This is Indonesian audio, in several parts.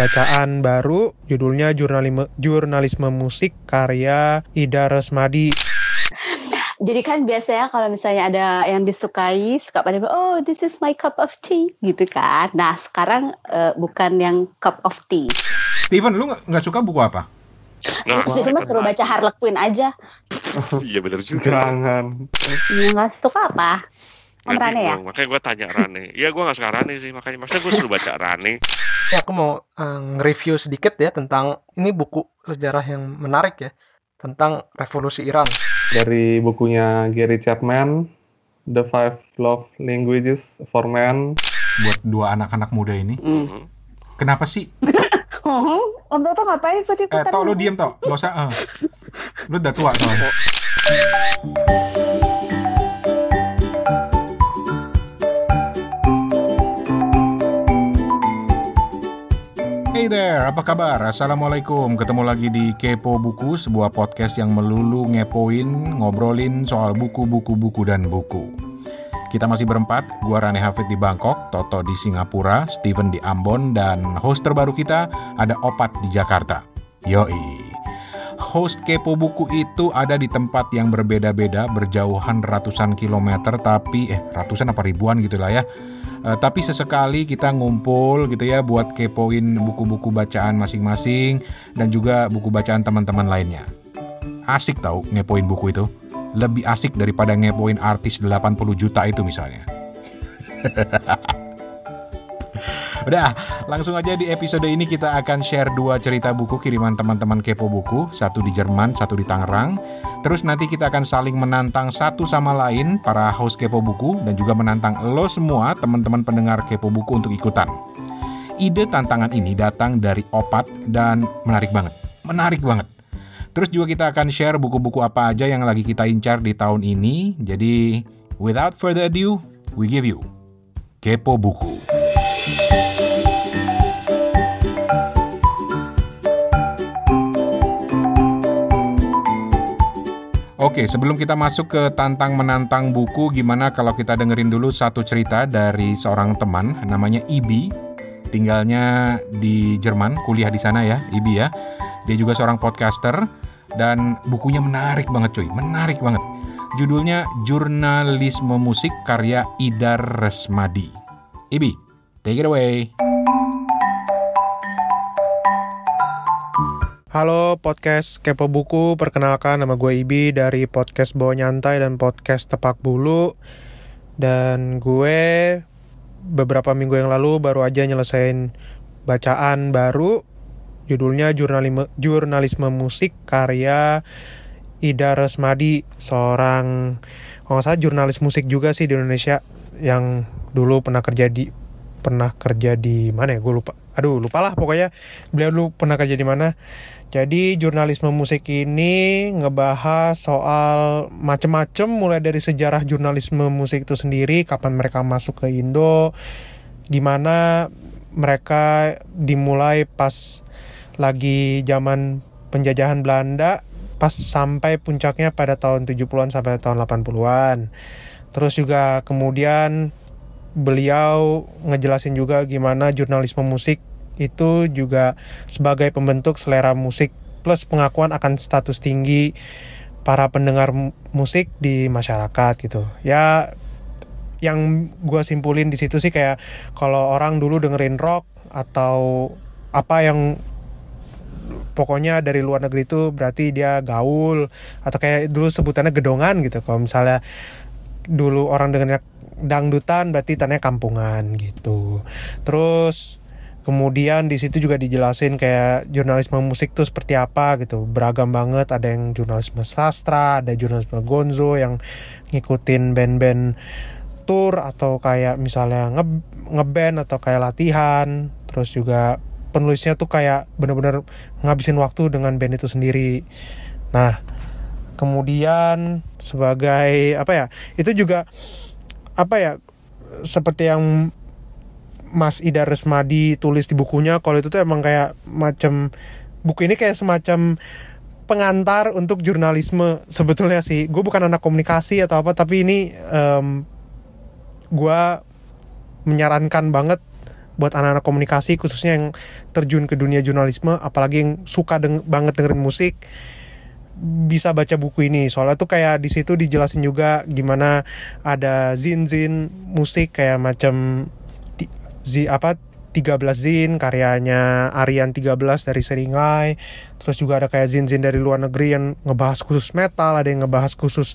bacaan baru judulnya jurnalisme jurnalisme musik karya Ida Resmadi. Jadi kan biasanya kalau misalnya ada yang disukai, suka pada bilang, oh this is my cup of tea, gitu kan. Nah sekarang uh, bukan yang cup of tea. Steven, lu nggak suka buku apa? Nah, Steven mah suruh baca Harlequin aja. iya bener juga. Jangan. Iya nggak suka apa? Om Rane ya? gua- Makanya gue tanya Rane. Iya gue gak suka Rane sih. Makanya masa gue suruh baca Rane. Ya, aku mau eh, nge-review sedikit ya tentang ini buku sejarah yang menarik ya tentang revolusi Iran. Dari bukunya Gary Chapman, The Five Love Languages for Men. Buat dua anak-anak muda ini. Hmm. Kenapa sih? Hmm, Om Toto ngapain ikut Eh? Tok, lu diem, Tok. Gak usah, eh. Lu udah tua soalnya. Hey there, apa kabar? Assalamualaikum. Ketemu lagi di Kepo Buku, sebuah podcast yang melulu ngepoin, ngobrolin soal buku-buku buku dan buku. Kita masih berempat, gua Rane Hafid di Bangkok, Toto di Singapura, Steven di Ambon, dan host terbaru kita ada Opat di Jakarta. Yoi. Host Kepo Buku itu ada di tempat yang berbeda-beda, berjauhan ratusan kilometer, tapi eh ratusan apa ribuan gitu lah ya. Eh, tapi sesekali kita ngumpul gitu ya buat kepoin buku-buku bacaan masing-masing dan juga buku bacaan teman-teman lainnya. Asik tau ngepoin buku itu. Lebih asik daripada ngepoin artis 80 juta itu misalnya. Udah, langsung aja di episode ini kita akan share dua cerita buku kiriman teman-teman Kepo Buku, satu di Jerman, satu di Tangerang. Terus nanti kita akan saling menantang satu sama lain para host Kepo Buku dan juga menantang lo semua teman-teman pendengar Kepo Buku untuk ikutan. Ide tantangan ini datang dari Opat dan menarik banget. Menarik banget. Terus juga kita akan share buku-buku apa aja yang lagi kita incar di tahun ini. Jadi, without further ado, we give you Kepo Buku. Oke, sebelum kita masuk ke tantang menantang buku, gimana kalau kita dengerin dulu satu cerita dari seorang teman namanya Ibi, tinggalnya di Jerman, kuliah di sana ya, Ibi ya. Dia juga seorang podcaster dan bukunya menarik banget cuy, menarik banget. Judulnya Jurnalisme Musik karya Idar Resmadi. Ibi, take it away. Halo podcast Kepo Buku, perkenalkan nama gue Ibi dari podcast Bawa Nyantai dan podcast Tepak Bulu. Dan gue beberapa minggu yang lalu baru aja nyelesain bacaan baru. Judulnya jurnalisme jurnalisme musik karya Ida Resmadi, seorang kalau nggak salah jurnalis musik juga sih di Indonesia yang dulu pernah kerja di pernah kerja di mana ya? Gue lupa. Aduh lupa lah pokoknya. Beliau dulu pernah kerja di mana jadi jurnalisme musik ini ngebahas soal macem-macem mulai dari sejarah jurnalisme musik itu sendiri kapan mereka masuk ke Indo gimana mereka dimulai pas lagi zaman penjajahan Belanda pas sampai puncaknya pada tahun 70-an sampai tahun 80-an. Terus juga kemudian beliau ngejelasin juga gimana jurnalisme musik itu juga sebagai pembentuk selera musik plus pengakuan akan status tinggi para pendengar mu- musik di masyarakat gitu. Ya yang gua simpulin di situ sih kayak kalau orang dulu dengerin rock atau apa yang pokoknya dari luar negeri itu berarti dia gaul atau kayak dulu sebutannya gedongan gitu kalau misalnya dulu orang dengarnya dangdutan berarti tanya kampungan gitu terus kemudian di situ juga dijelasin kayak jurnalisme musik tuh seperti apa gitu. Beragam banget. Ada yang jurnalisme sastra ada jurnalisme gonzo yang ngikutin band-band tour atau kayak misalnya nge ngeband atau kayak latihan. Terus juga penulisnya tuh kayak bener-bener ngabisin waktu dengan band itu sendiri. Nah kemudian sebagai apa ya itu juga apa ya seperti yang Mas Ida Resmadi tulis di bukunya kalau itu tuh emang kayak macam buku ini kayak semacam pengantar untuk jurnalisme sebetulnya sih. Gue bukan anak komunikasi atau apa tapi ini em, gue menyarankan banget buat anak-anak komunikasi khususnya yang terjun ke dunia jurnalisme apalagi yang suka deng banget dengerin musik bisa baca buku ini. Soalnya tuh kayak di situ dijelasin juga gimana ada zin-zin musik kayak macam zi apa 13 zin karyanya Aryan 13 dari Seringai. Terus juga ada kayak zin-zin dari luar negeri yang ngebahas khusus metal ada yang ngebahas khusus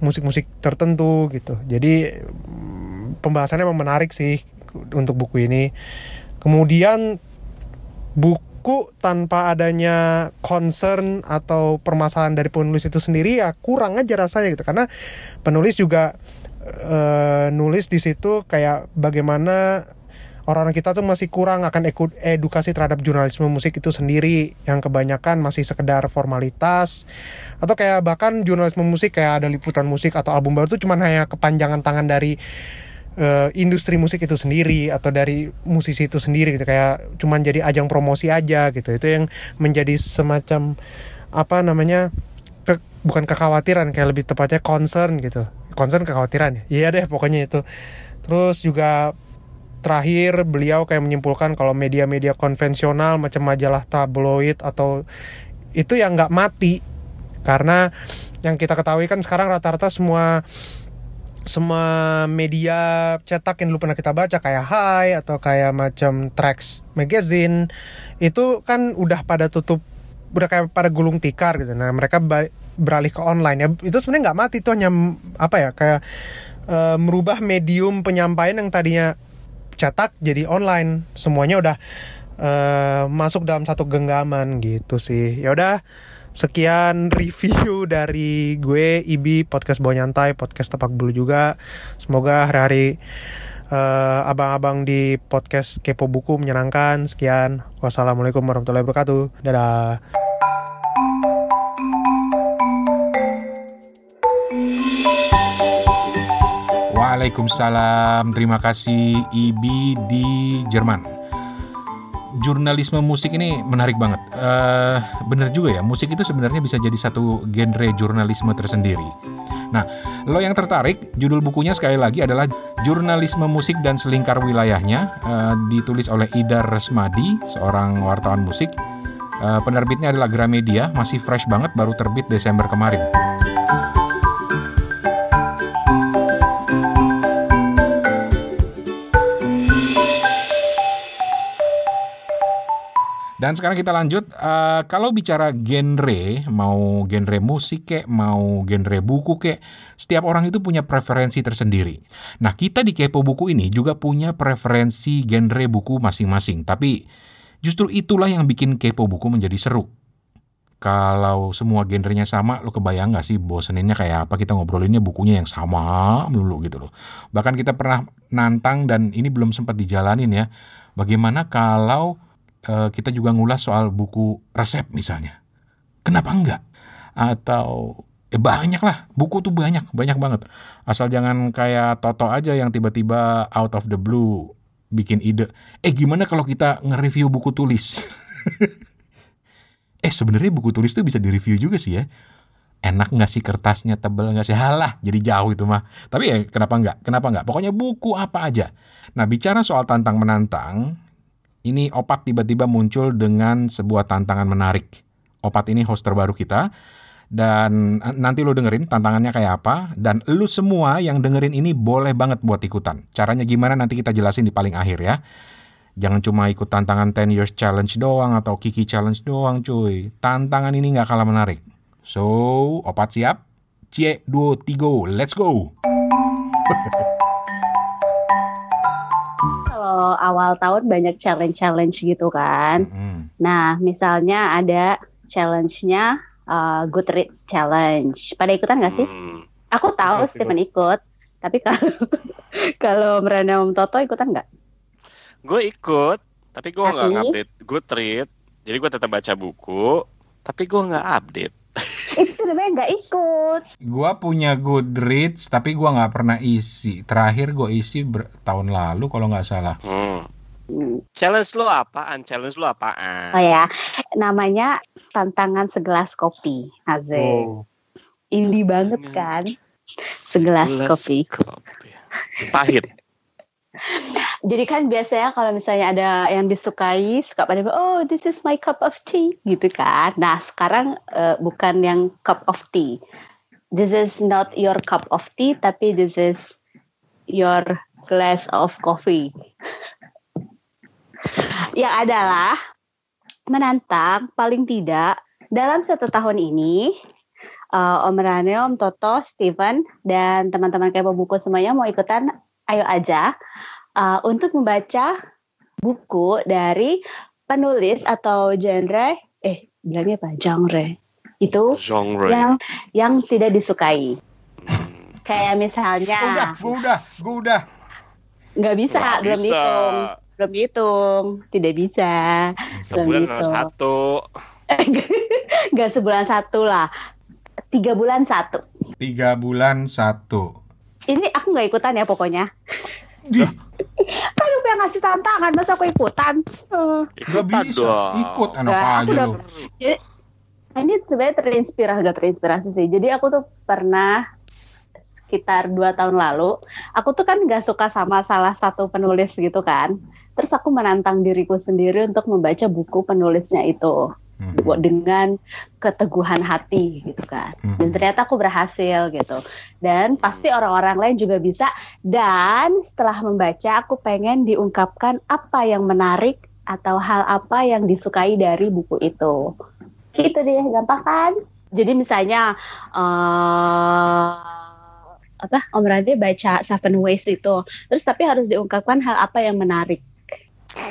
musik-musik tertentu gitu. Jadi pembahasannya emang menarik sih untuk buku ini. Kemudian buku tanpa adanya concern atau permasalahan dari penulis itu sendiri ya kurang aja rasanya gitu. Karena penulis juga eh, nulis di situ kayak bagaimana orang kita tuh masih kurang akan edukasi terhadap jurnalisme musik itu sendiri. Yang kebanyakan masih sekedar formalitas. Atau kayak bahkan jurnalisme musik kayak ada liputan musik atau album baru tuh cuman hanya kepanjangan tangan dari eh, industri musik itu sendiri atau dari musisi itu sendiri gitu. Kayak cuman jadi ajang promosi aja gitu. Itu yang menjadi semacam apa namanya ke- bukan kekhawatiran kayak lebih tepatnya concern gitu. Concern kekhawatiran ya? Iya deh pokoknya itu. Terus juga terakhir beliau kayak menyimpulkan kalau media-media konvensional macam majalah tabloid atau itu yang nggak mati. Karena yang kita ketahui kan sekarang rata-rata semua semua media cetak yang dulu pernah kita baca kayak Hai atau kayak macam Trax Magazine itu kan udah pada tutup udah kayak pada gulung tikar gitu. Nah mereka beralih ke online. Ya itu sebenarnya nggak mati itu hanya apa ya kayak eh, merubah medium penyampaian yang tadinya cetak jadi online. Semuanya udah eh, masuk dalam satu genggaman gitu sih. Ya udah sekian review dari gue Ibi podcast bawa nyantai podcast tepak bulu juga. Semoga hari-hari eh, abang-abang di podcast kepo buku menyenangkan. Sekian. Wassalamualaikum warahmatullahi wabarakatuh. Dadah Waalaikumsalam, terima kasih Ibi di Jerman. Jurnalisme musik ini menarik banget. Eh, bener juga ya, musik itu sebenarnya bisa jadi satu genre jurnalisme tersendiri. Nah, lo yang tertarik, judul bukunya sekali lagi adalah Jurnalisme Musik dan Selingkar Wilayahnya, eh, ditulis oleh Idar Resmadi, seorang wartawan musik. Eh, penerbitnya adalah Gramedia, masih fresh banget, baru terbit Desember kemarin. Dan sekarang kita lanjut. Eh, kalau bicara genre, mau genre musik kek, mau genre buku kek, setiap orang itu punya preferensi tersendiri. Nah, kita di Kepo Buku ini juga punya preferensi genre buku masing-masing. Tapi justru itulah yang bikin Kepo Buku menjadi seru. Kalau semua genrenya sama, lo kebayang gak sih boseninnya kayak apa? Kita ngobrolinnya bukunya yang sama melulu gitu loh. Bahkan kita pernah nantang dan ini belum sempat dijalanin ya. Bagaimana kalau eh, kita juga ngulas soal buku resep misalnya. Kenapa enggak? Atau eh, banyak lah, buku tuh banyak, banyak banget. Asal jangan kayak Toto aja yang tiba-tiba out of the blue bikin ide. Eh gimana kalau kita nge-review buku tulis? eh sebenarnya buku tulis tuh bisa direview juga sih ya. Enak nggak sih kertasnya tebel nggak sih? Halah, jadi jauh itu mah. Tapi ya kenapa nggak? Kenapa nggak? Pokoknya buku apa aja. Nah bicara soal tantang menantang, ini Opat tiba-tiba muncul dengan sebuah tantangan menarik. Opat ini host terbaru kita. Dan eh, nanti lu dengerin tantangannya kayak apa. Dan lu semua yang dengerin ini boleh banget buat ikutan. Caranya gimana nanti kita jelasin di paling akhir ya. Jangan cuma ikut tantangan 10 years challenge doang atau Kiki challenge doang cuy. Tantangan ini nggak kalah menarik. So, Opat siap? Cie, duo, tigo, let's go! Kalau awal tahun banyak challenge-challenge gitu kan. Mm-mm. Nah, misalnya ada challenge-nya uh, Goodreads Challenge. Pada ikutan nggak sih? Hmm. Aku tahu Ikut, Stephen ikut. Tapi kalau kalau Merana Om Toto ikutan nggak? Gue ikut, tapi gue nggak update Goodreads. Jadi gue tetap baca buku, tapi gue nggak update. Itu sebenarnya nggak ikut. Gua punya Goodreads tapi gua nggak pernah isi. Terakhir gua isi ber- tahun lalu kalau nggak salah. Hmm. Hmm. Challenge lo apaan? Challenge lo apaan? Oh ya, namanya tantangan segelas kopi. Azek. Oh, Indie banget kan? Segelas Gelas kopi. kopi. Pahit. Jadi kan biasanya kalau misalnya ada yang disukai, suka pada oh this is my cup of tea, gitu kan. Nah sekarang eh, bukan yang cup of tea. This is not your cup of tea, tapi this is your glass of coffee. yang adalah menantang paling tidak dalam satu tahun ini eh, Om Rane, Om Toto, Steven, dan teman-teman kepo buku semuanya mau ikutan, ayo aja uh, untuk membaca buku dari penulis atau genre eh bilangnya apa? Genre. Itu Genre. yang yang tidak disukai. Kayak misalnya Udah, gua udah, gua udah. nggak bisa Nggak belum bisa. hitung belum hitung tidak bisa. Sebulan harus satu. nggak sebulan satu lah. Tiga bulan satu. Tiga bulan satu. ini aku nggak ikutan ya pokoknya Di, kan yang ngasih tantangan masa aku ikutan Eh. gak Ikutan bisa. dong. Ikut anak Nggak, aku aja udah- lu. Jadi, ini sebenarnya terinspirasi, gak terinspirasi sih. Jadi aku tuh pernah sekitar dua tahun lalu, aku tuh kan gak suka sama salah satu penulis gitu kan. Terus aku menantang diriku sendiri untuk membaca buku penulisnya itu Hmm. buat dengan keteguhan hati gitu kan. Dan Hmm. ternyata aku berhasil gitu. Dan pasti orang-orang lain juga bisa. Dan setelah membaca, aku pengen diungkapkan apa yang menarik atau hal apa yang disukai dari buku itu. Gitu deh, gampang kan? Jadi misalnya eh apa Om Rade baca Seven Ways itu, terus tapi harus diungkapkan hal apa yang menarik.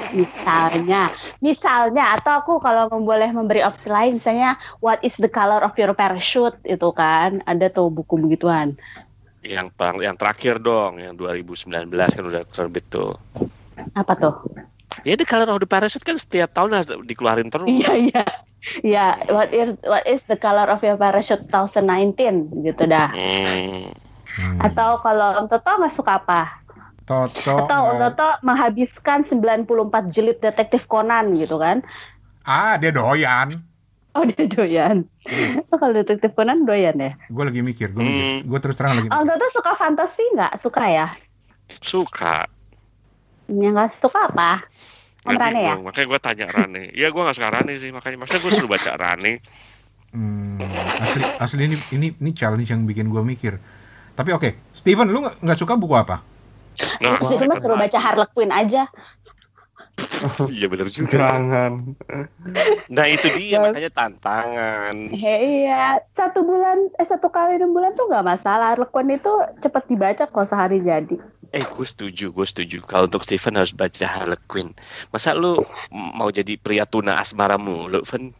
Misalnya, misalnya atau aku kalau boleh memberi opsi lain, misalnya What is the color of your parachute itu kan ada tuh buku begituan. Yang pang- yang terakhir dong, yang 2019 kan udah terbit tuh. Apa tuh? Ya The Color of the Parachute kan setiap tahun harus dikeluarin terus. Iya iya. Ya, what is what is the color of your parachute 2019 gitu dah. Hmm. Hmm. Atau kalau Om Toto nggak suka apa? Toto. Atau Om nggak- Toto menghabiskan 94 jilid detektif Conan gitu kan? Ah, dia doyan. Oh dia doyan. Oh, kalau detektif Conan doyan ya? Gue lagi mikir, gue mikir. Hmm. Gue terus terang lagi mikir. Toto suka fantasi nggak? Suka ya? Suka. Yang nggak suka apa? Om Nggak Rane ya? Makanya gue tanya Rane. Iya gue gak suka Rane sih. Makanya masa gue suruh baca Rane. Hmm, asli, asli ini, ini, ini challenge yang bikin gue mikir. Tapi oke, Steven, lu nggak nggak suka buku apa? Nah, Terus itu mah suruh baca Harlequin aja. Iya bener juga. Gerangan. Nah itu dia Yes. makanya tantangan. Iya, satu bulan, eh satu kali enam bulan tuh nggak masalah. Harlequin itu cepet dibaca kalau sehari jadi. Eh gue setuju, gue setuju. Kalau untuk Steven harus baca Harlequin. Masa lu mau jadi pria tuna asmaramu, lu Fen?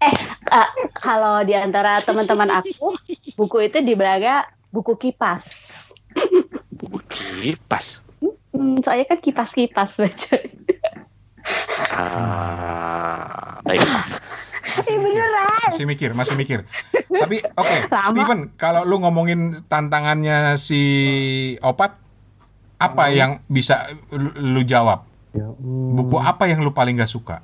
Eh, kalau di antara teman-teman aku, buku itu dibilangnya buku kipas. Gue kipas. Hmm, soalnya kan kipas-kipas baca. Ah, baik. Masih Eh, mikir, beneran. masih mikir, masih mikir. Tapi oke, Lama. Steven, kalau lu ngomongin tantangannya si Opat, apa yang bisa lu, lu jawab? Ya, hmm, Buku apa yang lu paling gak suka?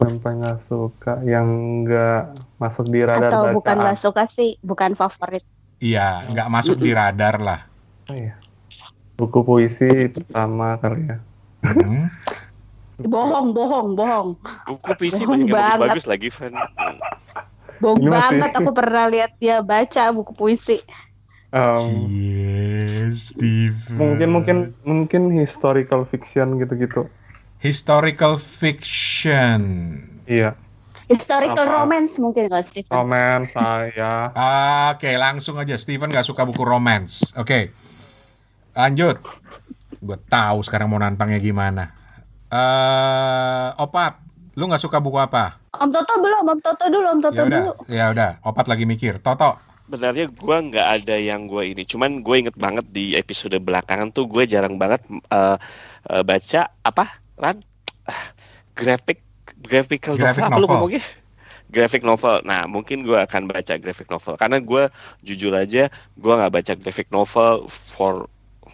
sampai nggak suka yang nggak masuk di radar Atau bukan bacaan. nggak suka sih, bukan favorit. Iya, nggak masuk di radar lah. Apa ya? Buku puisi pertama kali ya. Hmm. Bohong, bohong, bohong. Buku PC Bohong banyak yang banget. bagus-bagus lagi, Fen. Bohong Ini masih- banget. Aku pernah lihat dia baca buku puisi. Em, Yes, Steven. mungkin mungkin mungkin historical fiction gitu-gitu. historical fiction. Iya, Historical Apa? romance mungkin nggak sih? romance saya. Oke, langsung aja. Steven nggak suka buku romance. Oke, lanjut. Gue tahu sekarang mau nantangnya gimana. Eh, Opat, lu nggak suka buku apa? Om Toto belum, Om Toto dulu, Om Toto Ya udah, dulu. ya udah. Opat lagi mikir. Toto, Sebenarnya gue nggak ada yang gue ini, cuman gue inget banget di episode belakangan tuh gue jarang banget eh, eh, baca apa, Ran? Ah, graphic, graphical Graphic novel, apa lu novel. ngomongnya? Graphic novel. Nah, mungkin gue akan baca graphic novel karena gue jujur aja gue nggak baca graphic novel for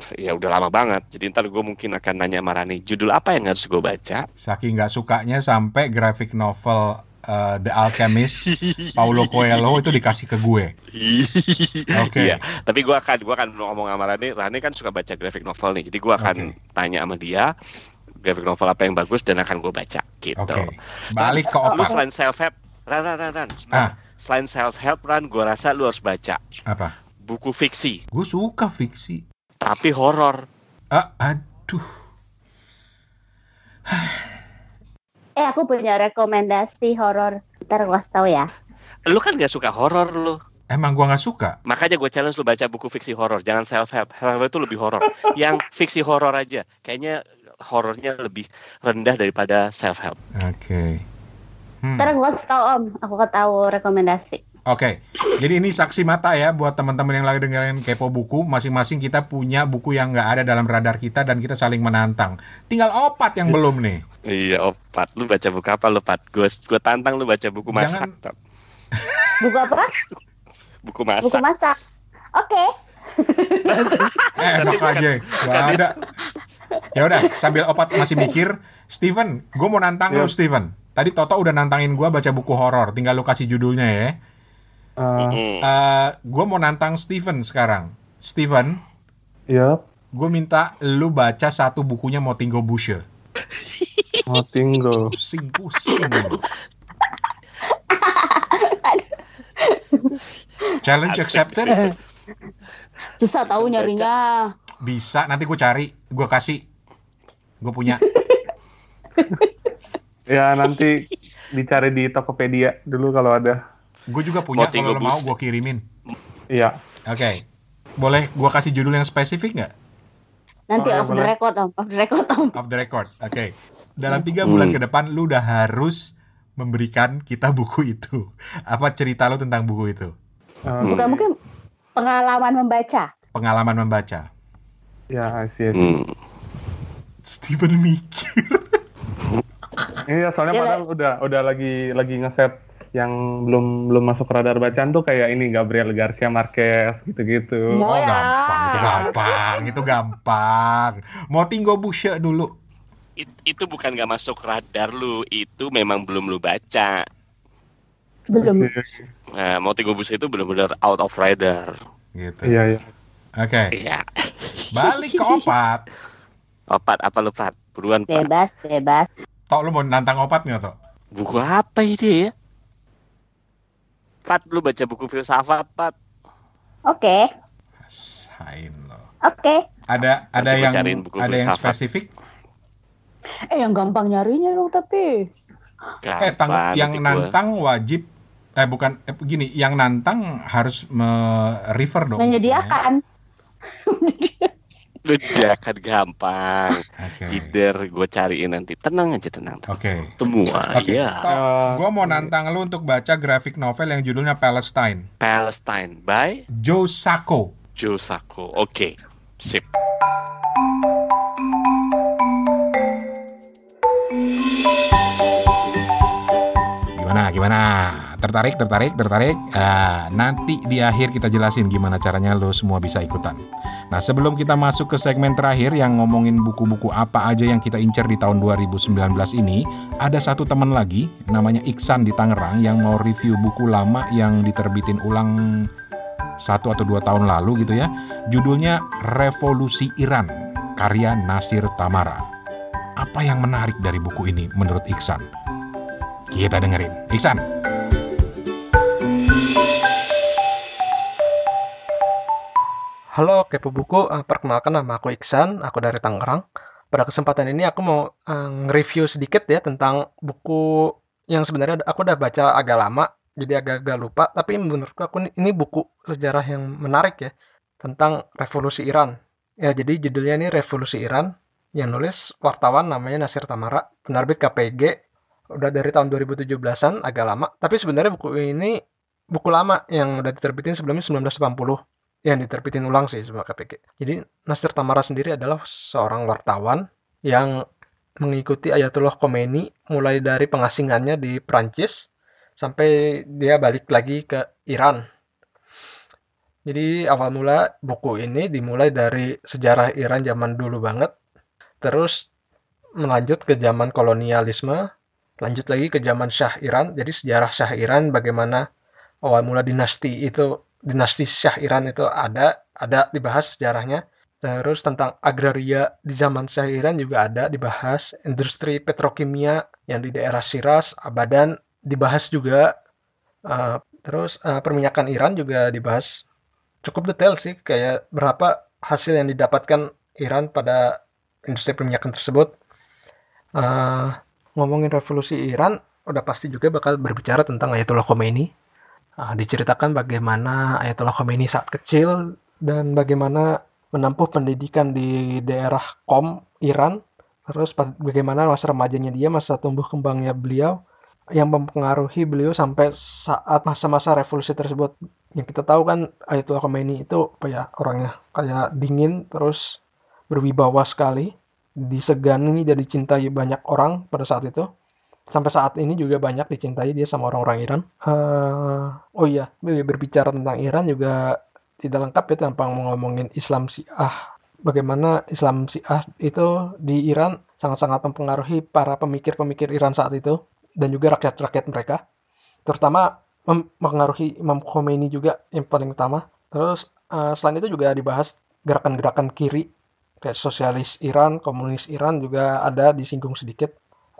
ya udah lama banget. Jadi ntar gue mungkin akan nanya sama Rani, judul apa yang harus gue baca? saking nggak sukanya sampai graphic novel uh, The Alchemist Paulo Coelho itu dikasih ke gue. Oke. Iya, tapi gua akan gua akan ngomong sama Rani. Rani kan suka baca graphic novel nih. Jadi gua akan Oke. tanya sama dia graphic novel apa yang bagus dan akan gue baca gitu. Oke. Balik ke Lu opat. selain self help, Ran, Ran, Ran, Ran. Ah. Selain self help, Ran, gue rasa lu harus baca Apa? buku fiksi, Gue suka fiksi. Tapi horor. Ah, aduh. Eh aku punya rekomendasi horor. Ntar gue kasih tahu ya. Lu kan gak suka horor lu. Emang gua nggak suka. Makanya gue challenge lu baca buku fiksi horor, jangan self help. Self help itu lebih horor. Yang fiksi horor aja, kayaknya horornya lebih rendah daripada self help. Oke. Hmm. Ntar gue kasih tahu om. Aku tahu rekomendasi. Oke, jadi ini saksi mata ya buat teman-teman yang lagi dengerin kepo buku. Masing-masing kita punya buku yang nggak ada dalam radar kita dan kita saling menantang. Tinggal opat yang belum nih. Iya, opat. Lu baca buku apa lu, Pat? Gue gue tantang lu baca buku masak. Jangan-. Buku apa? Buku masak. Buku masak. Oke. Eh, enak aja, nggak ada. Ya udah, sambil opat masih mikir, Steven, gue mau nantang lu Yap. Steven. Tadi Toto udah nantangin gue baca buku horor. Tinggal lu kasih judulnya ya. Uh, Mm-mm. Eh, gue mau nantang Steven sekarang. Steven, ya, gue minta lu baca satu bukunya Motingo Bushe. mau tinggal. Pusing pusing. Challenge accepted. Susah tahu nyarinya. Bisa, nanti gue cari, gue kasih. Gue punya. Ya nanti dicari di Tokopedia dulu kalau ada. Gue juga punya, kalau lo mau gue kirimin. Iya. Oke. Boleh gue kasih judul yang spesifik nggak? Nanti Boleh, off the record om. Off the record om. Off the record. Oke. Dalam tiga bulan Hmm. ke depan, lu udah harus memberikan kita buku itu. Apa cerita lu tentang buku itu? Hmm. Bukan mungkin pengalaman membaca. Pengalaman membaca. Ya, see. Hmm. Steven mikir. Iya, soalnya Iya, padahal udah udah lagi lagi ngeset yang belum belum masuk radar bacaan tuh kayak ini Gabriel Garcia Marquez gitu-gitu. Mau Oh ya. gampang, itu gampang, itu gampang. Mau tinggo bushe dulu. It- itu bukan gak masuk radar lu, itu memang belum lu baca. Belum. Nah, mau tiga bus itu benar-benar out of radar. Gitu. Iya, iya. Oke, Iya. balik ke opat. Opat apa lu, Pat? Buruan, Pat. Bebas, bebas. Tok lu mau nantang opat nggak Tok? Buku apa ini ya? Pat, lu baca buku filsafat, Pat. Oke. Sain lo. Oke. Ada ada Nanti yang ada yang spesifik? Eh yang gampang nyarinya dong tapi. Eh, tang, Gampang, yang nantang wajib eh bukan eh, gini, yang nantang harus me-refer dong. Menyediakan. Lu jangan gampang. Oke. Either gue cariin nanti. Tenang aja, tenang. Oke. Semua, Oke. ya. Gua mau nantang lu untuk baca graphic novel yang judulnya Palestine. Palestine by Joe Sacco. Joe Sacco. Oke, sip. Gimana, gimana? Tertarik, tertarik, tertarik? Ah, nanti di akhir kita jelasin gimana caranya lo semua bisa ikutan. Nah, sebelum kita masuk ke segmen terakhir yang ngomongin buku-buku apa aja yang kita incer di tahun 2019 ini, ada satu teman lagi namanya Iksan di Tangerang yang mau review buku lama yang diterbitin ulang satu atau dua tahun lalu gitu ya. Judulnya Revolusi Iran, karya Nasir Tamara. Apa yang menarik dari buku ini menurut Iksan? Kita dengerin. Iksan. Halo Kepo Buku, Eh, perkenalkan nama aku Iksan, aku dari Tangerang. Pada kesempatan ini aku mau eh, nge-review sedikit ya tentang buku yang sebenarnya aku udah baca agak lama, jadi agak-agak lupa. Tapi menurutku aku ini- ini buku sejarah yang menarik ya tentang revolusi Iran. Ya jadi judulnya ini Revolusi Iran yang nulis wartawan namanya Nasir Tamara, penerbit KPG. Udah dari tahun 2017-an, agak lama. Tapi sebenarnya buku ini buku lama yang udah diterbitin sebelumnya 1980 yang diterbitin ulang sih sama KPG. Jadi Nasir Tamara sendiri adalah seorang wartawan yang mengikuti Ayatullah Khomeini mulai dari pengasingannya di Prancis sampai dia balik lagi ke Iran. Jadi awal mula buku ini dimulai dari sejarah Iran zaman dulu banget, terus melanjut ke zaman kolonialisme lanjut lagi ke zaman Syah Iran jadi sejarah Syah Iran bagaimana awal mula dinasti itu dinasti Syah Iran itu ada ada dibahas sejarahnya. Terus tentang agraria di zaman Syah Iran juga ada dibahas. Industri petrokimia yang di daerah Shiraz Abadan dibahas juga. Uh, terus uh, perminyakan Iran juga dibahas. Cukup detail sih kayak berapa hasil yang didapatkan Iran pada industri perminyakan tersebut. Uh, ngomongin revolusi Iran udah pasti juga bakal berbicara tentang Ayatollah Khomeini. Uh, diceritakan bagaimana Ayatollah Khomeini saat kecil dan bagaimana menempuh pendidikan di daerah Qom, Iran. Terus bagaimana masa remajanya dia, masa tumbuh kembangnya beliau yang mempengaruhi beliau sampai saat masa-masa revolusi tersebut. Yang kita tahu kan Ayatollah Khomeini itu apa ya orangnya kayak dingin terus berwibawa sekali disegani dan dicintai banyak orang pada saat itu sampai saat ini juga banyak dicintai dia sama orang-orang Iran. Uh, oh iya berbicara tentang Iran juga tidak lengkap ya tanpa ngomongin Islam Syiah. Bagaimana Islam Syiah itu di Iran sangat-sangat mempengaruhi para pemikir-pemikir Iran saat itu dan juga rakyat-rakyat mereka. Terutama mempengaruhi Imam Khomeini juga yang paling utama. Terus uh, selain itu juga dibahas gerakan-gerakan kiri kayak sosialis Iran, komunis Iran juga ada disinggung sedikit.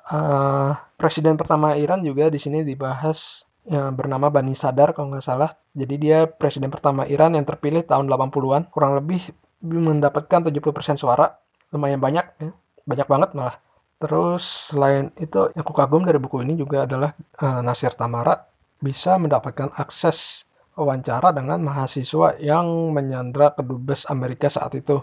Uh, presiden pertama Iran juga di sini dibahas ya, bernama Bani Sadar kalau nggak salah. Jadi dia presiden pertama Iran yang terpilih tahun 80-an, kurang lebih mendapatkan 70% suara. Lumayan banyak ya. Banyak banget malah. Terus selain itu yang aku kagum dari buku ini juga adalah uh, Nasir Tamara bisa mendapatkan akses wawancara dengan mahasiswa yang menyandra kedubes Amerika saat itu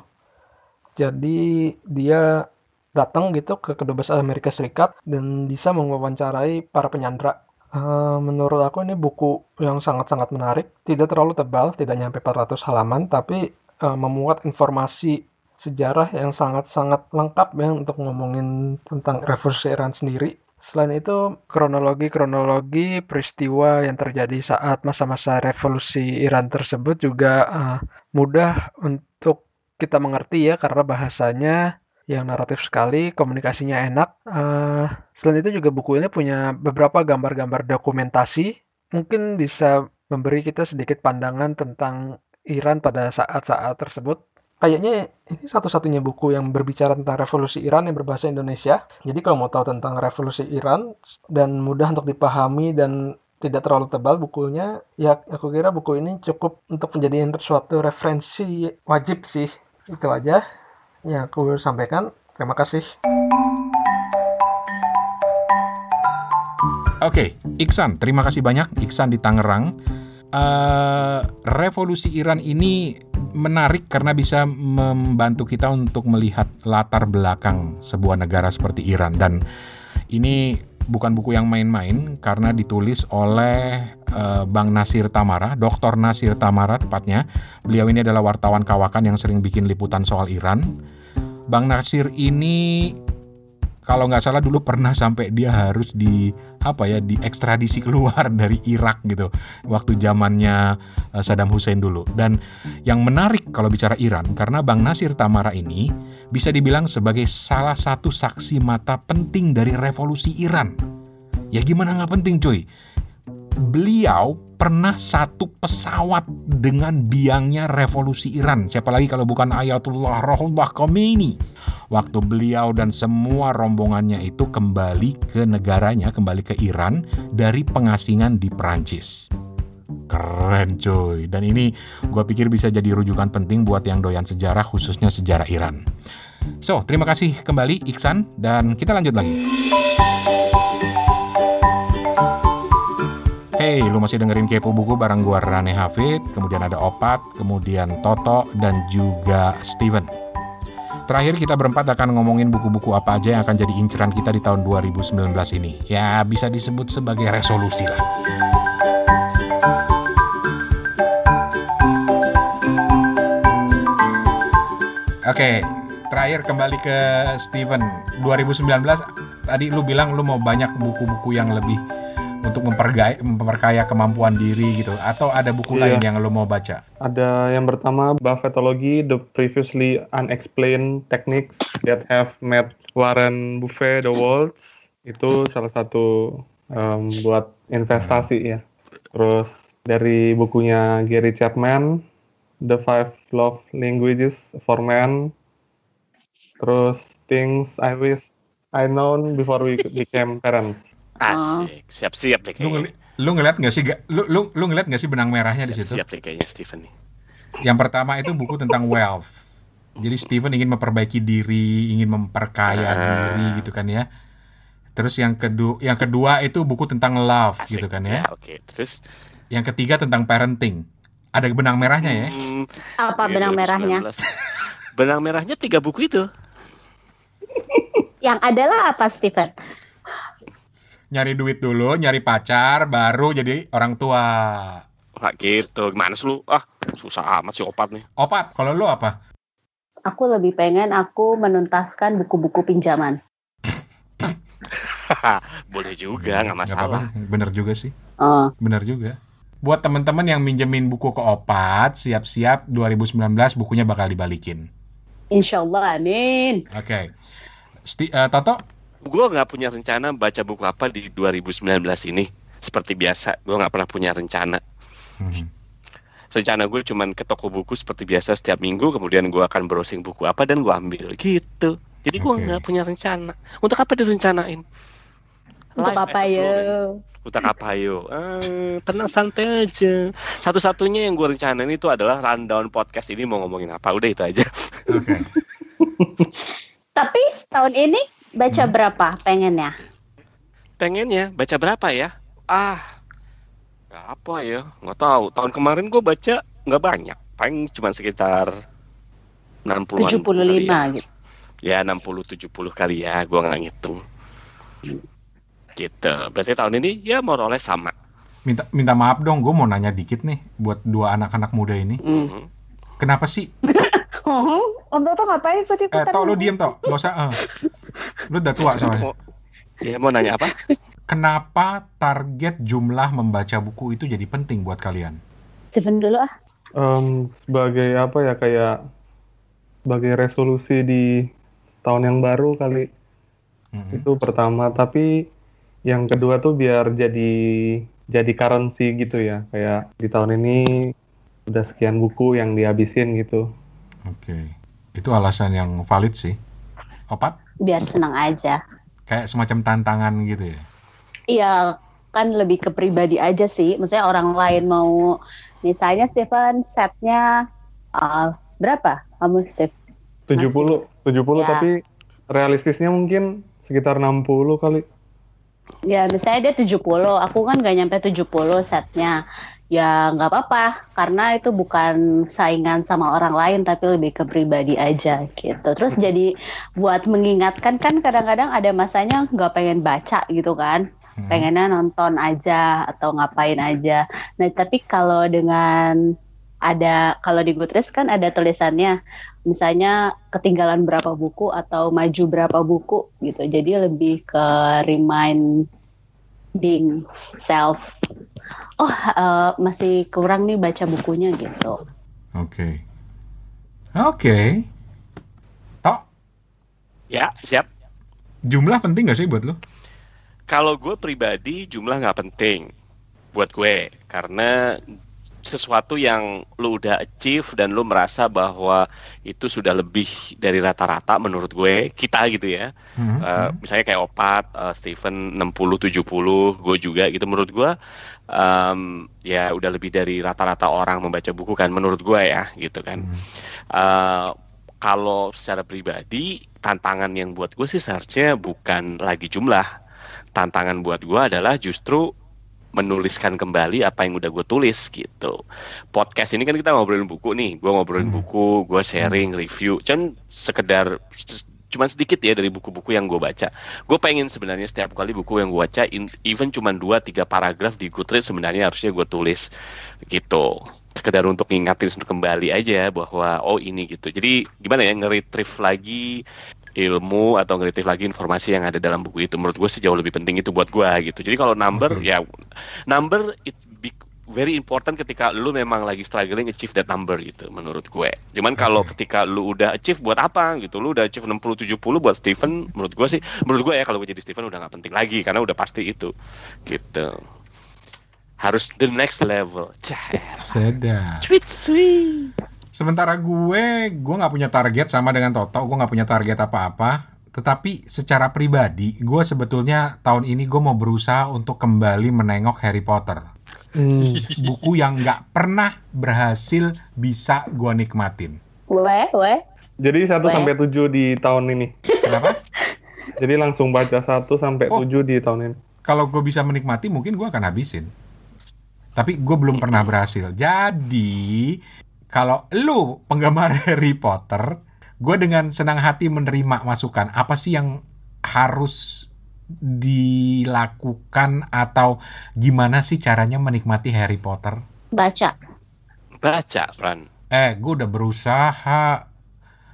jadi dia datang gitu ke kedubes Amerika Serikat dan bisa mewawancarai para penyandra. Uh, menurut aku ini buku yang sangat-sangat menarik. Tidak terlalu tebal, tidak nyampe 400 halaman, tapi uh, memuat informasi sejarah yang sangat-sangat lengkap ya untuk ngomongin tentang revolusi Iran sendiri. Selain itu, kronologi-kronologi peristiwa yang terjadi saat masa-masa revolusi Iran tersebut juga uh, mudah untuk kita mengerti ya karena bahasanya yang naratif sekali, komunikasinya enak. Uh, selain itu juga buku ini punya beberapa gambar-gambar dokumentasi, mungkin bisa memberi kita sedikit pandangan tentang Iran pada saat-saat tersebut. Kayaknya ini satu-satunya buku yang berbicara tentang revolusi Iran yang berbahasa Indonesia. Jadi kalau mau tahu tentang revolusi Iran dan mudah untuk dipahami dan tidak terlalu tebal bukunya, ya aku kira buku ini cukup untuk menjadi suatu referensi wajib sih itu aja yang aku sampaikan. Terima kasih. Oke, Iksan, terima kasih banyak Iksan di Tangerang. Uh, revolusi Iran ini menarik karena bisa membantu kita untuk melihat latar belakang sebuah negara seperti Iran dan ini bukan buku yang main-main karena ditulis oleh uh, Bang Nasir Tamara, Dr. Nasir Tamara tepatnya. Beliau ini adalah wartawan kawakan yang sering bikin liputan soal Iran. Bang Nasir ini kalau nggak salah dulu pernah sampai dia harus di apa ya di ekstradisi keluar dari Irak gitu waktu zamannya eh, Saddam Hussein dulu dan yang menarik kalau bicara Iran karena Bang Nasir Tamara ini bisa dibilang sebagai salah satu saksi mata penting dari revolusi Iran. Ya gimana nggak penting cuy? Beliau pernah satu pesawat dengan biangnya revolusi Iran. Siapa lagi kalau bukan Ayatullah Ruhollah Khomeini. Waktu beliau dan semua rombongannya itu kembali ke negaranya, kembali ke Iran dari pengasingan di Perancis. Keren cuy. Dan ini gue pikir bisa jadi rujukan penting buat yang doyan sejarah khususnya sejarah Iran. So, terima kasih kembali Iksan dan kita lanjut lagi. Lu masih dengerin Kepo Buku bareng gua Rane Hafid, kemudian ada Opat, kemudian Toto, dan juga Steven. Terakhir kita berempat akan ngomongin buku-buku apa aja yang akan jadi inceran kita di tahun 2019 ini. Ya, bisa disebut sebagai resolusi lah. Oke, terakhir kembali ke Steven 2019 tadi lu bilang lu mau banyak buku-buku yang lebih untuk memperkaya, memperkaya kemampuan diri gitu atau ada buku iya. lain yang lu mau baca? Ada yang pertama Buffetology The Previously Unexplained Techniques That Have Made Warren Buffett the World's Itu salah satu em, buat investasi ya. Terus dari bukunya Gary Chapman, The Five Love Languages for Men. Terus Things I Wish I Known Before We Became Parents. Asik, siap-siap deh Lu, kayaknya. ngeli- lu ngeliat nggak sih lu lu lu ngeliat nggak sih benang merahnya di situ? Siap deh kayaknya Steven nih. Yang pertama itu buku tentang wealth. Jadi Steven ingin memperbaiki diri, ingin memperkaya Ah. diri gitu kan ya. Terus yang kedua yang kedua itu buku tentang love Asik. gitu kan ya. oke. Terus Yang ketiga tentang parenting. Ada benang merahnya ya. hmm, Apa iya, benang 2019. merahnya? benang merahnya tiga buku itu. Yang adalah apa, Steven? Nyari duit dulu, nyari pacar, baru jadi orang tua. Nggak gitu. Gimana sih lu? Ah, susah amat sih opat nih. Opat, kalau lu apa? Aku lebih pengen aku menuntaskan buku-buku pinjaman. Boleh juga, nggak masalah. apa-apa. Bener juga sih. Oh, Bener juga. Buat teman-teman yang minjemin buku ke Opat, siap-siap 2019 bukunya bakal dibalikin. insya Allah, amin. Oke. Sti- eh, Toto, Gue nggak punya rencana baca buku apa di 2019 ini. Seperti biasa, gue nggak pernah punya rencana. Hmm. Rencana gue cuman ke toko buku seperti biasa setiap minggu, kemudian gue akan browsing buku apa dan gue ambil gitu. Jadi gue nggak punya rencana. Untuk apa direncanain? Untuk Life apa ya? flow, Untuk apa yo? Ah, tenang santai aja. Satu-satunya yang gue rencanain itu adalah rundown podcast ini mau ngomongin apa. Udah itu aja. oke. Tapi tahun ini baca Hmm. berapa pengennya? Pengennya baca berapa ya? Ah, berapa ya? Nggak tahu. Tahun kemarin gue baca nggak banyak. Paling cuma sekitar 60-an. 75 kali ya. gitu. Ya 60-70 kali ya. Gue nggak ngitung. Gitu. Berarti tahun ini ya or less sama. Minta minta maaf dong, gue mau nanya dikit nih buat dua anak-anak muda ini. Hmm. Mhm. Kenapa sih? Oh, Om Toto ngapain ikut Eh, ikutan? Tok, lu diem Tok, gak usah. eh. Lu udah tua soalnya. Mau- Ya mau nanya apa? Kenapa target jumlah membaca buku itu jadi penting buat kalian? Steven dulu ah. Em, sebagai apa ya kayak sebagai resolusi di tahun yang baru kali Mhm. itu pertama tapi yang kedua tuh biar jadi jadi currency gitu ya kayak di tahun ini udah sekian buku yang dihabisin gitu Oke, itu alasan yang valid sih. Opat, Biar senang aja. kayak semacam tantangan gitu ya. Iya, kan lebih ke pribadi aja sih. Maksudnya orang lain mau, misalnya Steven setnya uh, berapa? Kamu Steve? 70 70 Ya. tapi realistisnya mungkin sekitar 60 kali Ya misalnya dia 70, aku kan gak nyampe 70 setnya. Ya nggak apa-apa, karena itu bukan saingan sama orang lain, tapi lebih ke pribadi aja gitu. Terus jadi buat mengingatkan kan kadang-kadang ada masanya nggak pengen baca gitu kan. Hmm. pengennya nonton aja atau ngapain aja. Nah, tapi kalau dengan ada kalau di Goodreads kan ada tulisannya misalnya ketinggalan berapa buku atau maju berapa buku gitu. Jadi lebih ke reminding self. Oh, eh, masih kurang nih baca bukunya gitu. Oke. Oke. Tok, Ya siap. jumlah penting gak sih buat lu? Kalau gue pribadi jumlah nggak penting buat gue karena sesuatu yang lu udah achieve dan lu merasa bahwa itu sudah lebih dari rata-rata menurut gue kita gitu ya Mhm. Eh, misalnya kayak Opat, eh, Steven 60 70, gue juga gitu menurut gue em, ya udah lebih dari rata-rata orang membaca buku kan menurut gue ya gitu kan. Hmm. Eh, kalau secara pribadi tantangan yang buat gue sih seharusnya bukan lagi jumlah. Tantangan buat gue adalah justru menuliskan kembali apa yang udah gue tulis gitu. Podcast ini kan kita ngobrolin buku nih, gue ngobrolin Hmm. buku, gue sharing, review, cuman sekedar cuman sedikit ya dari buku-buku yang gue baca. Gue pengen sebenarnya setiap kali buku yang gue baca, even cuma dua tiga paragraf di Goodreads sebenarnya harusnya gue tulis gitu. Sekedar untuk ngingatin kembali aja bahwa oh ini gitu. Jadi gimana ya nge-retrieve lagi ilmu atau nge-retrieve lagi informasi yang ada dalam buku itu. Menurut gue sih jauh lebih penting itu buat gue gitu. Jadi kalau number Oke. ya number it be- very important ketika lu memang lagi struggling achieve that number gitu menurut gue. Cuman kalau ketika lu udah achieve buat apa gitu, lu udah achieve 60 70 buat Steven menurut gue sih menurut gue ya kalau gue jadi Steven udah nggak penting lagi karena udah pasti itu gitu. Harus the next level. Cah, Sedap. sweet sweet. Sementara gue, gue nggak punya target sama dengan Toto, gue nggak punya target apa-apa. Tetapi secara pribadi, gue sebetulnya tahun ini gue mau berusaha untuk kembali menengok Harry Potter. Hmm. Buku yang nggak pernah berhasil bisa gue nikmatin. Weh, weh. Jadi 1 Weh. sampai 7 di tahun ini. Kenapa? Jadi langsung baca 1 sampai Oh. 7 di tahun ini. Kalau gue bisa menikmati, mungkin gue akan habisin. Tapi gue belum pernah berhasil. Jadi, kalau lu penggemar Harry Potter, gue dengan senang hati menerima masukan. Apa sih yang harus dilakukan atau gimana sih caranya menikmati Harry Potter? Baca. Baca, Ran. Eh, gue udah berusaha.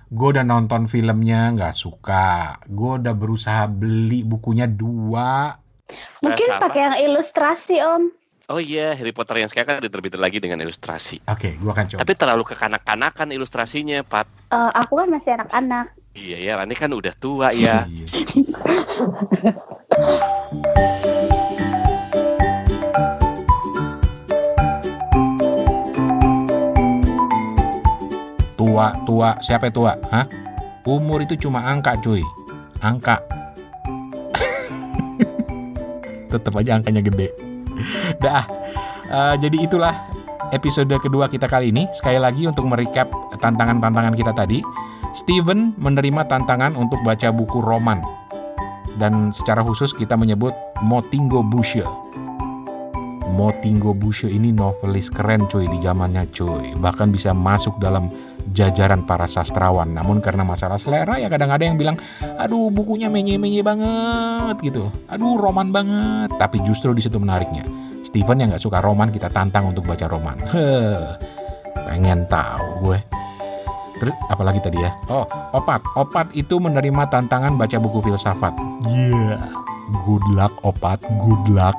Gue udah nonton filmnya nggak suka. Gue udah berusaha beli bukunya dua. Mungkin pakai yang ilustrasi, Om. Oh iya, Harry Potter yang sekarang kan diterbitin lagi dengan ilustrasi. Oke, gue akan coba. Tapi terlalu kekanak-kanakan ilustrasinya, Pat. Eh, aku kan masih anak-anak. Iya ya, Rani kan udah tua ya. Iya. tua, tua, siapa yang tua? Hah? Umur itu cuma angka, cuy. Angka. Tetap aja angkanya gede. Dah. eh, jadi itulah episode kedua kita kali ini. Sekali lagi untuk merecap tantangan-tantangan kita tadi. Steven menerima tantangan untuk baca buku roman. Dan secara khusus kita menyebut Motingo Bushe. Motingo Bushe ini novelis keren cuy di zamannya cuy. Bahkan bisa masuk dalam jajaran para sastrawan. Namun karena masalah selera ya kadang ada yang bilang, aduh bukunya menye-menye banget gitu. Aduh roman banget. Tapi justru di situ menariknya. Steven yang nggak suka roman kita tantang untuk baca roman. Heh, pengen tahu gue. Terus apalagi tadi ya? Oh, Opat. Opat itu menerima tantangan baca buku filsafat. Yeah. Good luck Opat, good luck.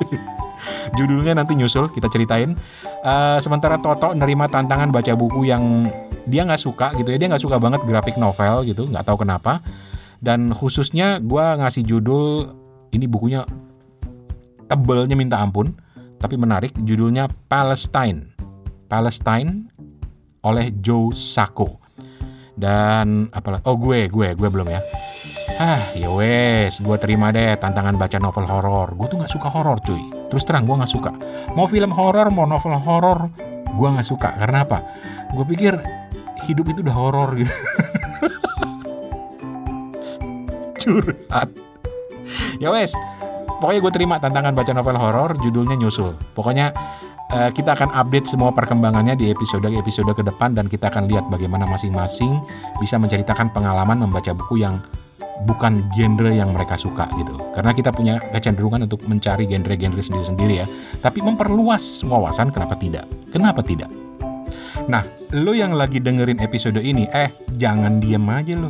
Judulnya nanti nyusul, kita ceritain. Eh, sementara Toto nerima tantangan baca buku yang dia nggak suka gitu ya. Dia nggak suka banget grafik novel gitu, nggak tahu kenapa. Dan khususnya gua ngasih judul ini bukunya tebelnya minta ampun, tapi menarik. Judulnya Palestine. Palestine oleh Joe Sacco. Dan apalah oh gue gue gue belum ya. Ah ya wes, gue terima deh tantangan baca novel horor. Gue tuh nggak suka horor cuy. Terus terang gue nggak suka. Mau film horor, mau novel horor, gue nggak suka. Karena apa? Gue pikir hidup itu udah horor gitu. Curhat. Ya wes, pokoknya gue terima tantangan baca novel horor. Judulnya nyusul. Pokoknya eh, kita akan update semua perkembangannya di episode-episode ke depan dan kita akan lihat bagaimana masing-masing bisa menceritakan pengalaman membaca buku yang bukan genre yang mereka suka gitu. Karena kita punya kecenderungan untuk mencari genre-genre sendiri-sendiri ya. Tapi memperluas wawasan kenapa tidak? Kenapa tidak? Nah, lo yang lagi dengerin episode ini, eh jangan diem aja lo.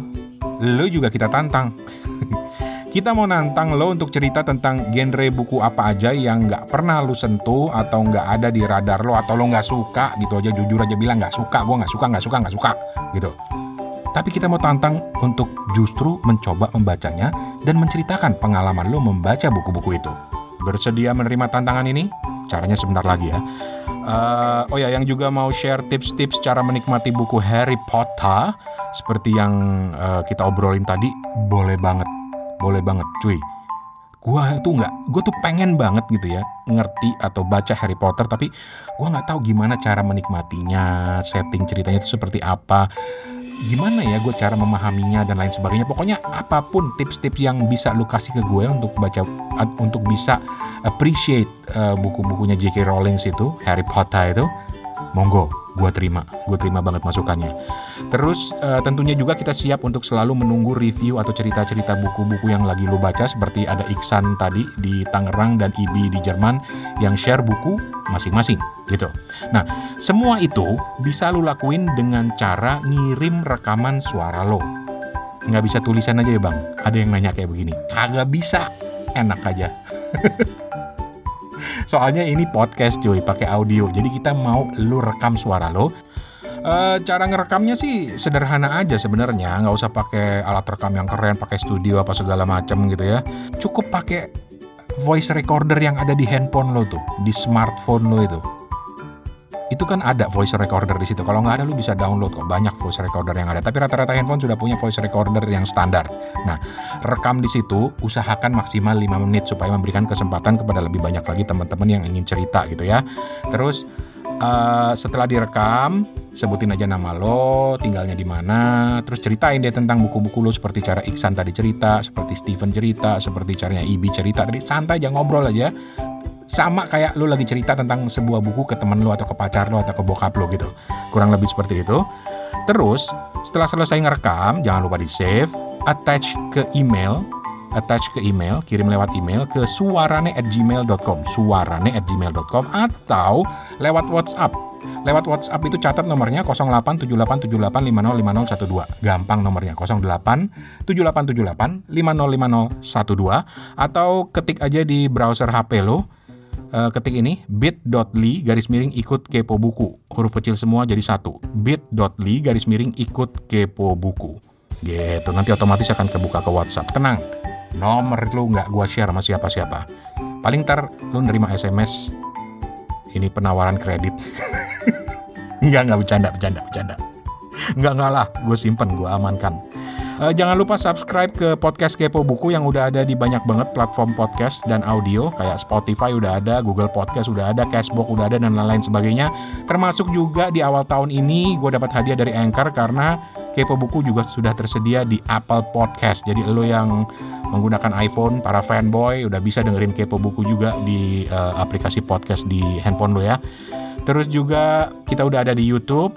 Lo juga kita tantang. Kita mau nantang lo untuk cerita tentang genre buku apa aja yang nggak pernah lo sentuh atau nggak ada di radar lo atau lo nggak suka gitu aja jujur aja bilang nggak suka, gue nggak suka, nggak suka, nggak suka gitu. Tapi kita mau tantang untuk justru mencoba membacanya dan menceritakan pengalaman lo membaca buku-buku itu. Bersedia menerima tantangan ini? Caranya sebentar lagi ya. Eh, oh ya, yang juga mau share tips-tips cara menikmati buku Harry Potter seperti yang eh, kita obrolin tadi, boleh banget, boleh banget, cuy. Gua tuh nggak, gue tuh pengen banget gitu ya ngerti atau baca Harry Potter, tapi gua nggak tahu gimana cara menikmatinya, setting ceritanya itu seperti apa gimana ya gue cara memahaminya dan lain sebagainya pokoknya apa pun tips-tips yang bisa lu kasih ke gue untuk baca untuk bisa appreciate uh, buku-bukunya J.K. Rowling itu Harry Potter itu monggo gue terima gue terima banget masukannya terus uh, tentunya juga kita siap untuk selalu menunggu review atau cerita-cerita buku-buku yang lagi lu baca seperti ada Iksan tadi di Tangerang dan Ibi di Jerman yang share buku masing-masing gitu nah semua itu bisa lu lakuin dengan cara ngirim rekaman suara lo. Nggak bisa tulisan aja ya bang? Ada yang nanya kayak begini. Kagak bisa. Enak aja. Soalnya ini podcast cuy, pakai audio. Jadi kita mau lu rekam suara lo. Eh, cara ngerekamnya sih sederhana aja sebenarnya, nggak usah pakai alat rekam yang keren, pakai studio apa segala macam gitu ya. Cukup pakai voice recorder yang ada di handphone lo tuh, di smartphone lo itu. Itu kan ada voice recorder di situ. Kalau nggak ada lu bisa download kok banyak voice recorder yang ada. Tapi rata-rata handphone sudah punya voice recorder yang standar. Nah, rekam di situ usahakan maksimal 5 menit supaya memberikan kesempatan kepada lebih banyak lagi teman-teman yang ingin cerita gitu ya. Terus eh, setelah direkam sebutin aja nama lo, tinggalnya di mana, terus ceritain deh tentang buku-buku lo seperti cara Iksan tadi cerita, seperti Steven cerita, seperti caranya Ibi cerita tadi santai aja ngobrol aja. Sama kayak lo lagi cerita tentang sebuah buku ke temen lo atau ke pacar lo atau ke bokap lo gitu. Kurang lebih seperti itu. Terus setelah selesai ngerekam, jangan lupa di save, attach ke email, attach ke email, kirim lewat email ke suarane@gmail.com, suarane@gmail.com atau lewat WhatsApp. Lewat WhatsApp itu catat nomornya 087878505012. Gampang nomornya 087878505012 atau ketik aja di browser HP lo. Eh, ketik ini bit.ly garis miring ikut kepo buku. Huruf kecil semua jadi satu. bit.ly garis miring ikut kepo buku. Gitu, nanti otomatis akan kebuka ke WhatsApp. Tenang, nomor lu nggak gua share sama siapa-siapa. Paling ntar lu nerima SMS ini penawaran kredit. Enggak, enggak bercanda, bercanda, bercanda. Enggak, enggak lah, gue simpen, gue amankan. Eh, jangan lupa subscribe ke podcast Kepo Buku yang udah ada di banyak banget platform podcast dan audio kayak Spotify udah ada, Google Podcast udah ada, Cashbox udah ada dan lain-lain sebagainya. Termasuk juga di awal tahun ini gue dapat hadiah dari Anchor karena Kepo Buku juga sudah tersedia di Apple Podcast. Jadi lo yang menggunakan iPhone, para fanboy udah bisa dengerin Kepo Buku juga di eh, aplikasi podcast di handphone lo ya. Terus juga kita udah ada di YouTube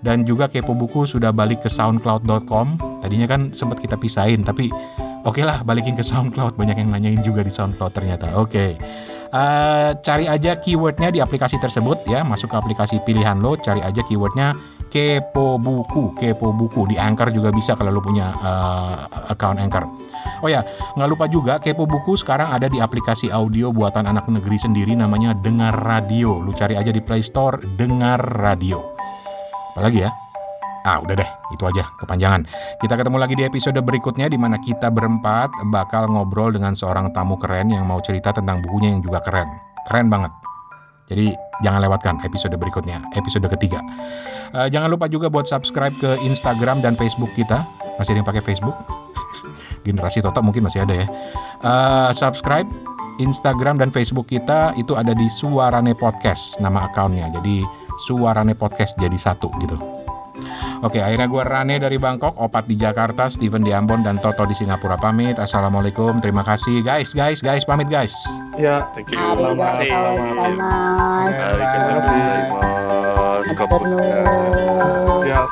dan juga Kepo Buku sudah balik ke soundcloud.com. Tadinya kan sempat kita pisahin tapi oke lah balikin ke SoundCloud. Banyak yang nanyain juga di SoundCloud ternyata. Oke. Eh, cari aja keywordnya di aplikasi tersebut ya. Masuk ke aplikasi pilihan lo, cari aja keywordnya Kepo Buku, Kepo Buku di Anchor juga bisa kalau lo punya eh, account Anchor. Oh ya, nggak lupa juga Kepo Buku sekarang ada di aplikasi audio buatan anak negeri sendiri namanya Dengar Radio. Lu cari aja di Play Store Dengar Radio. Apalagi ya? Ah, udah deh, itu aja kepanjangan. Kita ketemu lagi di episode berikutnya di mana kita berempat bakal ngobrol dengan seorang tamu keren yang mau cerita tentang bukunya yang juga keren. Keren banget. Jadi jangan lewatkan episode berikutnya, episode ketiga. Eh, jangan lupa juga buat subscribe ke Instagram dan Facebook kita. Masih ada yang pakai Facebook? Generasi Toto mungkin masih ada ya. Eh, subscribe Instagram dan Facebook kita itu ada di Suarane Podcast nama akunnya. Jadi Suarane Podcast jadi satu gitu. Oke, akhirnya gue Rane dari Bangkok, Opat di Jakarta, Steven di Ambon, dan Toto di Singapura pamit. Assalamualaikum, terima kasih guys, guys, guys, pamit guys. Ya, Thank you. Arigatou Terima kasih. Arigatou gozaimasu. Afternoon. ya.